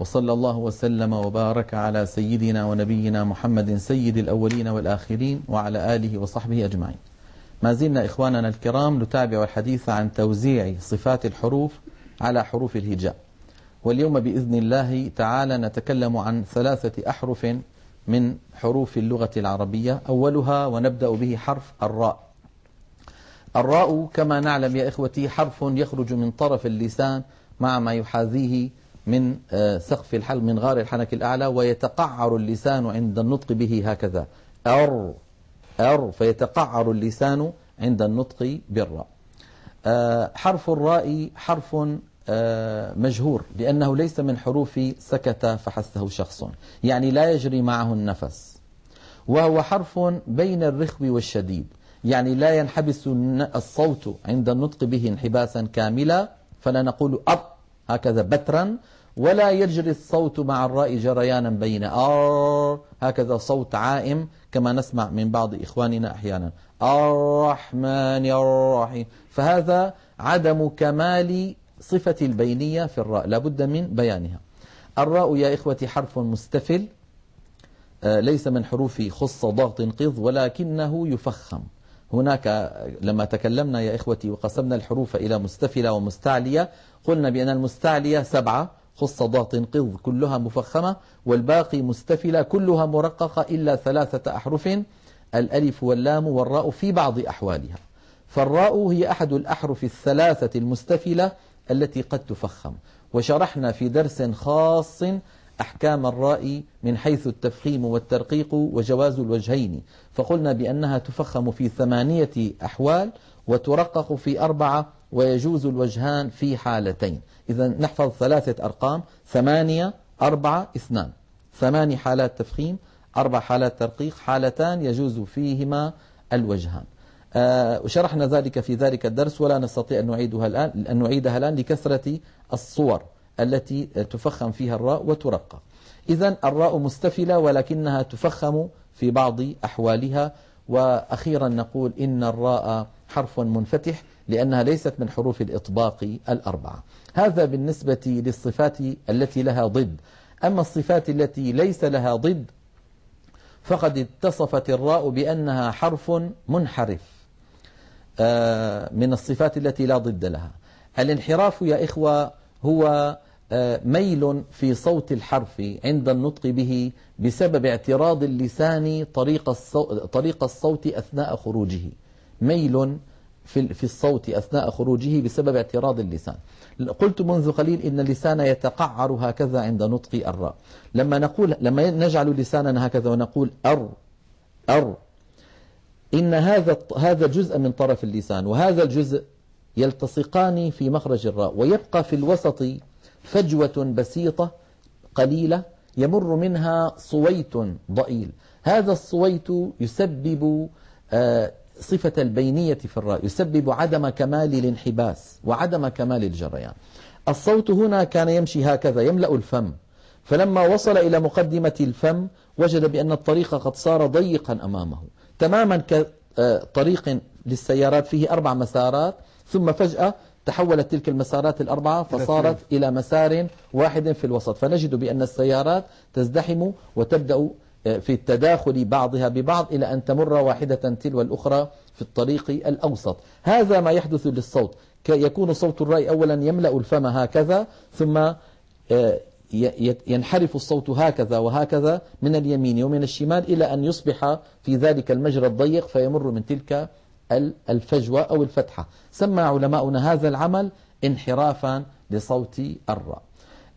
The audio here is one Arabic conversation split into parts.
وصلى الله وسلم وبارك على سيدنا ونبينا محمد سيد الأولين والآخرين وعلى آله وصحبه أجمعين. ما زلنا إخواننا الكرام نتابع الحديث عن توزيع صفات الحروف على حروف الهجاء. واليوم بإذن الله تعالى نتكلم عن ثلاثة أحرف من حروف اللغة العربية أولها ونبدأ به حرف الراء. الراء كما نعلم يا إخوتي حرف يخرج من طرف اللسان مع ما يحاذيه من آه، سقف الحلق من غار الحنك الأعلى ويتقعر اللسان عند النطق به هكذا. أر أر فيتقعر اللسان عند النطق بالراء. آه، حرف الراء حرف آه، مجهور لأنه ليس من حروف سكت فحسه شخص. يعني لا يجري معه النفس. وهو حرف بين الرخو والشديد. يعني لا ينحبس الصوت عند النطق به انحباسا كاملا. فلا نقول أب هكذا بترا. ولا يجري الصوت مع الراء جريانا بين آر. هكذا صوت عائم كما نسمع من بعض إخواننا أحيانا. الرحمن الرحيم. فهذا عدم كمال صفة البينية في الراء. لابد من بيانها. الراء يا إخوتي حرف مستفل. آه، ليس من حروف خص ضغط قض ولكنه يفخم. هناك لما تكلمنا يا إخوتي وقسمنا الحروف إلى مستفلة ومستعلية قلنا بأن المستعلية سبعة خص ضغط قض كلها مفخمة والباقي مستفلة كلها مرققة إلا ثلاثة أحرف الألف واللام والراء في بعض أحوالها. فالراء هي أحد الأحرف الثلاثة المستفلة التي قد تفخم. وشرحنا في درس خاص أحكام الراء من حيث التفخيم والترقيق وجواز الوجهين فقلنا بأنها تفخم في ثمانية أحوال وترقق في أربعة ويجوز الوجهان في حالتين. إذا نحفظ ثلاثة أرقام ثمانية أربعة اثنان. ثماني حالات تفخيم أربع حالات ترقيق حالتان يجوز فيهما الوجهان. آه، وشرحنا ذلك في ذلك الدرس ولا نستطيع أن نعيدها الآن أن نعيدها الآن لكثرة الصور. التي تفخم فيها الراء وترقق إذا الراء مستفلة ولكنها تفخم في بعض أحوالها. وأخيرا نقول إن الراء حرف منفتح لأنها ليست من حروف الإطباق الأربعة. هذا بالنسبة للصفات التي لها ضد. أما الصفات التي ليس لها ضد فقد اتصفت الراء بأنها حرف منحرف آه، من الصفات التي لا ضد لها. الانحراف يا إخوة هو آه، ميل في صوت الحرف عند النطق به بسبب اعتراض اللسان طريق الصوت, طريق الصوت أثناء خروجه. ميل في في الصوت أثناء خروجه بسبب اعتراض اللسان. قلت منذ قليل إن اللسان يتقعر هكذا عند نطق الراء. لما نقول لما نجعل لساننا هكذا ونقول أر أر إن هذا هذا جزء من طرف اللسان وهذا الجزء يلتصقان في مخرج الراء ويبقى في الوسط فجوة بسيطة قليلة يمر منها صويت ضئيل. هذا الصويت يسبب آه، صفة البينية في الراء يسبب عدم كمال الانحباس وعدم كمال الجريان. الصوت هنا كان يمشي هكذا يملأ الفم. فلما وصل إلى مقدمة الفم وجد بأن الطريق قد صار ضيقا أمامه. تماما كطريق للسيارات فيه أربع مسارات. ثم فجأة تحولت تلك المسارات الأربعة فصارت إلى مسار واحد في الوسط. فنجد بأن السيارات تزدحم وتبدأ آه، في التداخل بعضها ببعض إلى أن تمر واحدة تلو الأخرى في الطريق الأوسط. هذا ما يحدث للصوت. يكون صوت الرأي أولا يملأ الفم هكذا ثم آه، ينحرف الصوت هكذا وهكذا من اليمين ومن الشمال إلى أن يصبح في ذلك المجرى الضيق فيمر من تلك الفجوة أو الفتحة. سمى علماؤنا هذا العمل انحرافا لصوت الراء.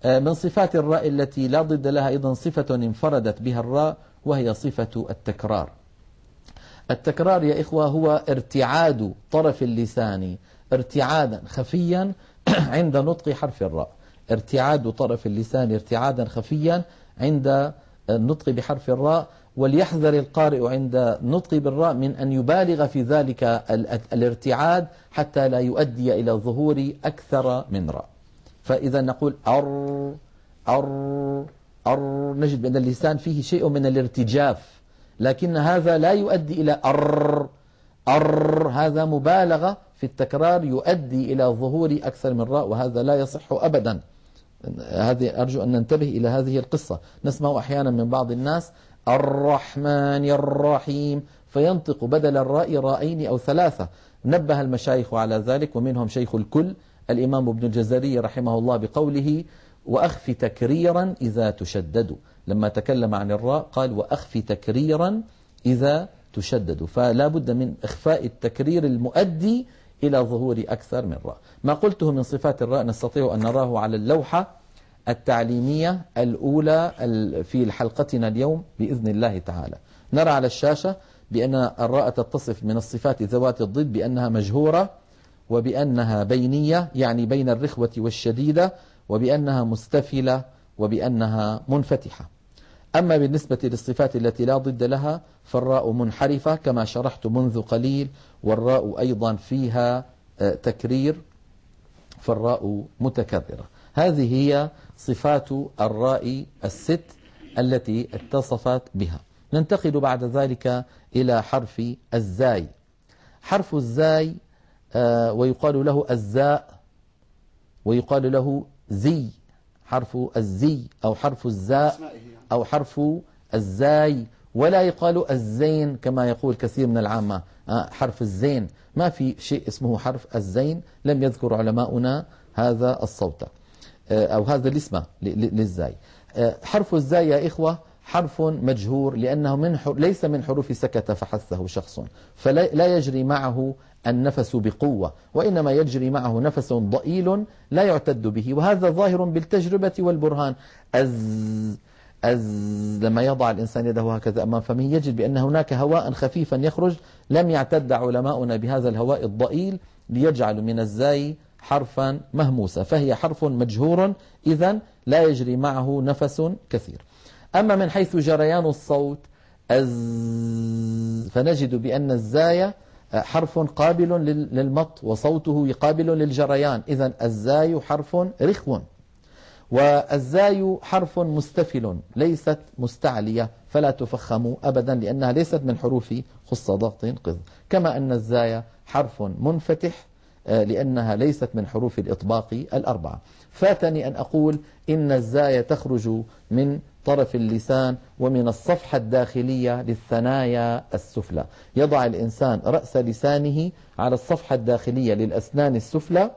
آه، من صفات الراء التي لا ضد لها أيضا صفة انفردت بها الراء وهي صفة التكرار. التكرار يا إخوة هو ارتعاد طرف اللسان ارتعادا خفيا عند نطق حرف الراء. ارتعاد طرف اللسان ارتعادا خفيا عند النطق بحرف الراء. وليحذر القارئ عند نطق بالراء من أن يبالغ في ذلك الارتعاد حتى لا يؤدي إلى ظهور أكثر من راء. فإذا نقول أر أر أر نجد بأن اللسان فيه شيء من الارتجاف لكن هذا لا يؤدي إلى أر أر هذا مبالغة في التكرار يؤدي إلى ظهور أكثر من راء وهذا لا يصح أبدا. هذه أرجو أن ننتبه إلى هذه القصة. نسمع أحيانا من بعض الناس الرحمن الرحيم. فينطق بدل الراء رائين أو ثلاثة. نبه المشايخ على ذلك ومنهم شيخ الكل الإمام ابن الجزري رحمه الله بقوله وأخف تكريرا إذا تشدد. لما تكلم عن الراء قال وأخف تكريرا إذا تشدد. فلا بد من إخفاء التكرير المؤدي إلى ظهور أكثر من راء. ما قلته من صفات الراء نستطيع أن نراه على اللوحة. التعليمية الأولى في حلقتنا اليوم بإذن الله تعالى. نرى على الشاشة بأن الراء تتصف من الصفات ذوات الضد بأنها مجهورة وبأنها بينية يعني بين الرخوة والشديدة وبأنها مستفلة وبأنها منفتحة. أما بالنسبة للصفات التي لا ضد لها فالراء منحرفة كما شرحت منذ قليل والراء أيضا فيها آه، تكرير فالراء متكررة. هذه هي صفات الراء الست التي اتصفت بها. ننتقل بعد ذلك إلى حرف الزاي. حرف الزاي آه، ويقال له الزاء ويقال له زي. حرف الزي أو حرف الزاء أو حرف الزاي. ولا يقال الزين كما يقول كثير من العامة آه، حرف الزين. ما في شيء اسمه حرف الزين. لم يذكر علماؤنا هذا الصوت. أو هذا الاسم للزاي. حرف الزاي يا إخوة حرف مجهور لأنه من ليس من حروف سكت فحثه شخص. فلا يجري معه النفس بقوة وإنما يجري معه نفس ضئيل لا يعتد به. وهذا ظاهر بالتجربة والبرهان. أز أز لما يضع الإنسان يده هكذا أمام فمه يجد بأن هناك هواء خفيفا يخرج. لم يعتد علماؤنا بهذا الهواء الضئيل ليجعل من الزاي حرفا مهموسا فهي حرف مجهور إذا لا يجري معه نفس كثير. أما من حيث جريان الصوت فنجد بأن الزاية حرف قابل للمط وصوته قابل للجريان إذا الزاي حرف رخو. والزاي حرف مستفل ليست مستعلية فلا تفخم أبدا لأنها ليست من حروف خص ضغط قذ. كما أن الزاي حرف منفتح لأنها ليست من حروف الإطباق الأربعة. فاتني أن أقول إن الزاي تخرج من طرف اللسان ومن الصفحة الداخلية للثنايا السفلى. يضع الإنسان رأس لسانه على الصفحة الداخلية للأسنان السفلى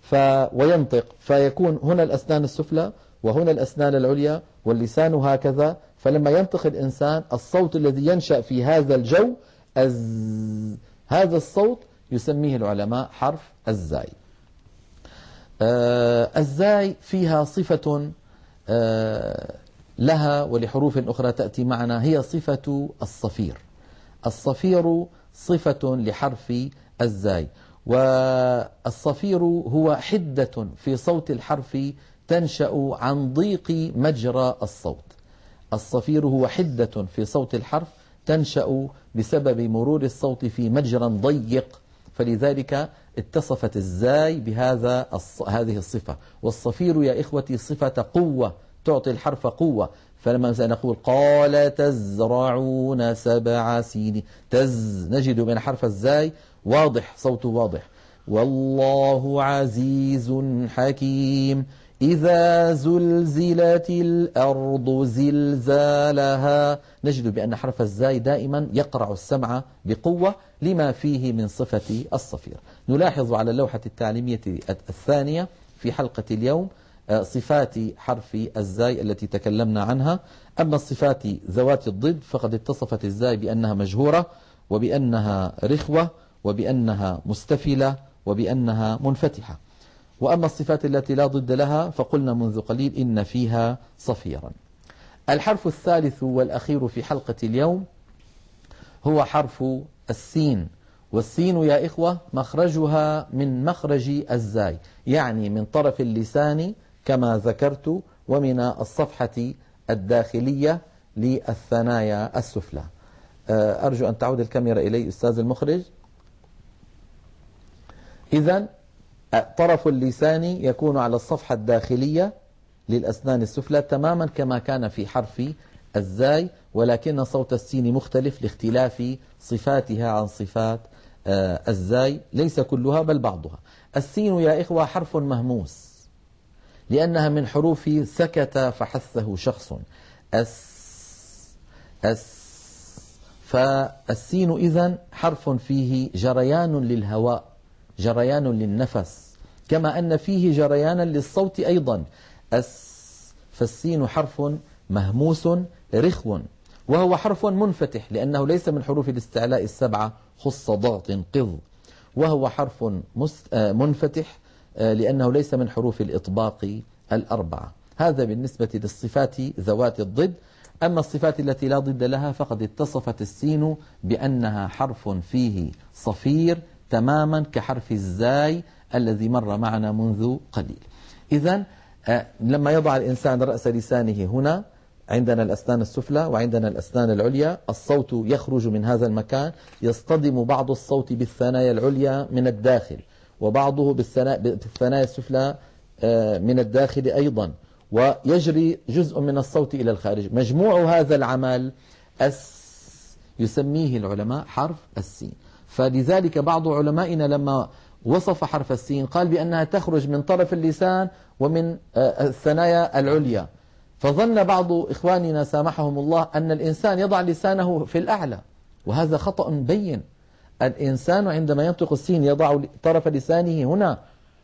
ف... وينطق. فيكون هنا الأسنان السفلى وهنا الأسنان العليا واللسان هكذا. فلما ينطق الإنسان الصوت الذي ينشأ في هذا الجو أز... هذا الصوت يسميه العلماء حرف الزاي. آه الزاي فيها صفة آه لها ولحروف أخرى تأتي معنا هي صفة الصفير. الصفير صفة لحرف الزاي والصفير هو حدة في صوت الحرف تنشأ عن ضيق مجرى الصوت. الصفير هو حدة في صوت الحرف تنشأ بسبب مرور الصوت في مجرى ضيق فلذلك اتصفت الزاي بهذا هذه الصفة. والصفير يا إخوتي صفة قوة تعطي الحرف قوة. فلما نقول قال تزرعون سبع سنين تز نجد من حرف الزاي واضح صوته واضح. والله عزيز حكيم. إذا زلزلت الأرض زلزالها. نجد بأن حرف الزاي دائما يقرع السمع بقوة لما فيه من صفة الصفير. نلاحظ على اللوحة التعليمية الثانية في حلقة اليوم آه، صفات حرف الزاي التي تكلمنا عنها. أما الصفات ذوات الضد فقد اتصفت الزاي بأنها مجهورة وبأنها رخوة وبأنها مستفلة وبأنها منفتحة. وأما الصفات التي لا ضد لها فقلنا منذ قليل إن فيها صفيرا. الحرف الثالث والأخير في حلقة اليوم هو حرف السين. والسين يا إخوة مخرجها من مخرج الزاي يعني من طرف اللسان كما ذكرت ومن الصفحة الداخلية للثنايا السفلى. أرجو أن تعود الكاميرا إلي أستاذ المخرج. إذا طرف اللسان يكون على الصفحة الداخلية للأسنان السفلى تماما كما كان في حرف الزاي ولكن صوت السين مختلف لاختلاف صفاتها عن صفات آه، الزاي. ليس كلها بل بعضها. السين يا إخوة حرف مهموس لأنها من حروف سكت فحثه شخص. أس أس فالسين إذن حرف فيه جريان للهواء. جريان للنفس كما أن فيه جريانا للصوت أيضا. أس فالسين حرف مهموس رخو وهو حرف منفتح لأنه ليس من حروف الاستعلاء السبعة خص ضغط قض وهو حرف آه، منفتح آه، لأنه ليس من حروف الإطباق الأربعة. هذا بالنسبة للصفات ذوات الضد. أما الصفات التي لا ضد لها فقد اتصفت السين بأنها حرف فيه صفير تماما كحرف الزاي الذي مر معنا منذ قليل. إذا آه، لما يضع الإنسان رأس لسانه هنا عندنا الأسنان السفلى وعندنا الأسنان العليا الصوت يخرج من هذا المكان يصطدم بعض الصوت بالثنايا العليا من الداخل وبعضه بالثنايا السفلى آه، من الداخل أيضا ويجري جزء من الصوت إلى الخارج. مجموع هذا العمل أس يسميه العلماء حرف السين. فلذلك بعض علمائنا لما وصف حرف السين قال بأنها تخرج من طرف اللسان ومن آه، الثنايا العليا. فظن بعض إخواننا سامحهم الله أن الإنسان يضع لسانه في الأعلى وهذا خطأ بين. الإنسان عندما ينطق السين يضع طرف لسانه هنا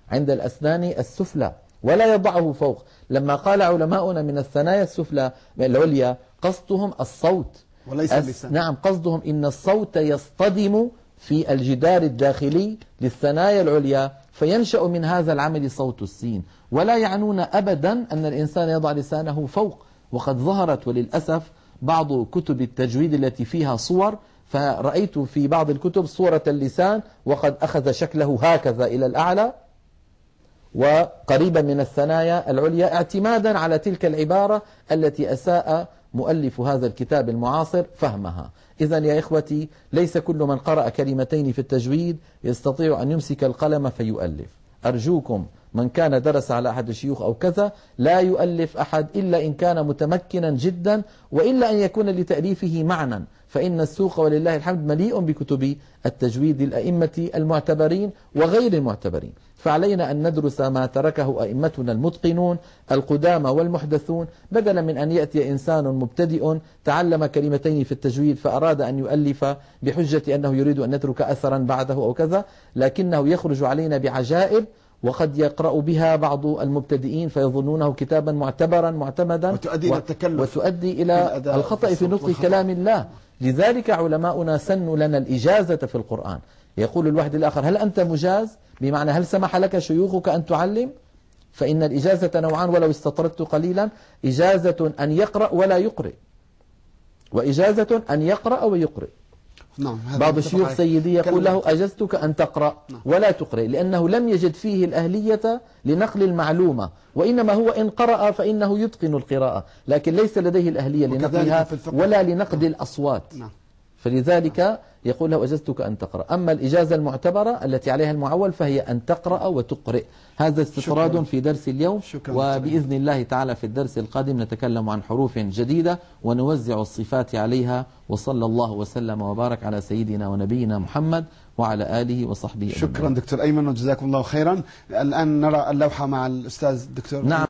عند الأسنان السفلى ولا يضعه فوق. لما قال علماؤنا من الثنايا السفلى العليا قصدهم الصوت. وليس اللسان. نعم قصدهم إن الصوت يصطدم في الجدار الداخلي للثنايا العليا فينشأ من هذا العمل صوت السين. ولا يعنون أبدا أن الإنسان يضع لسانه فوق. وقد ظهرت وللأسف بعض كتب التجويد التي فيها صور. فرأيت في بعض الكتب صورة اللسان وقد أخذ شكله هكذا إلى الأعلى. وقريبا من الثنايا العليا اعتمادا على تلك العبارة التي أساء مؤلف هذا الكتاب المعاصر فهمها. إذا يا إخوتي ليس كل من قرأ كلمتين في التجويد يستطيع أن يمسك القلم فيؤلف. أرجوكم من كان درس على أحد الشيوخ أو كذا لا يؤلف أحد إلا إن كان متمكنا جدا وإلا أن يكون لتأليفه معنى فإن السوق ولله الحمد مليء بكتب التجويد الأئمة المعتبرين وغير المعتبرين. فعلينا أن ندرس ما تركه أئمتنا المتقنون القدامى والمحدثون. بدلا من أن يأتي إنسان مبتدئ تعلم كلمتين في التجويد فأراد أن يؤلف بحجة أنه يريد أن يترك أثرا بعده أو كذا لكنه يخرج علينا بعجائب وقد يقرأ بها بعض المبتدئين فيظنونه كتابا معتبرا معتمدا وتؤدي إلى التكلف وتؤدي إلى الخطأ في نطق كلام الله. لذلك علماؤنا سنوا لنا الإجازة في القرآن. يقول الواحد الآخر هل أنت مجاز؟ بمعنى هل سمح لك شيوخك أن تعلم؟ فإن الإجازة نوعان ولو استطردت قليلا إجازة أن يقرأ ولا يقرئ. وإجازة أن يقرأ ويقرئ. نعم بعض الشيوخ سيدي يقول له أجزتك أن تقرأ نعم. ولا تقرأ لأنه لم يجد فيه الأهلية لنقل المعلومة وإنما هو إن قرأ فإنه يتقن القراءة لكن ليس لديه الأهلية لنقلها ولا لنقد الأصوات نعم. فلذلك يقول له أجزتك أن تقرأ. أما الإجازة المعتبرة التي عليها المعول فهي أن تقرأ وتقرئ. هذا استطراد في درس اليوم. وبإذن الله تعالى في الدرس القادم نتكلم عن حروف جديدة ونوزع الصفات عليها. وصلى الله وسلم وبارك على سيدنا ونبينا محمد وعلى آله وصحبه شكرا دكتور أيمن وجزاكم الله خيرا. الآن نرى اللوحة مع الأستاذ دكتور نعم.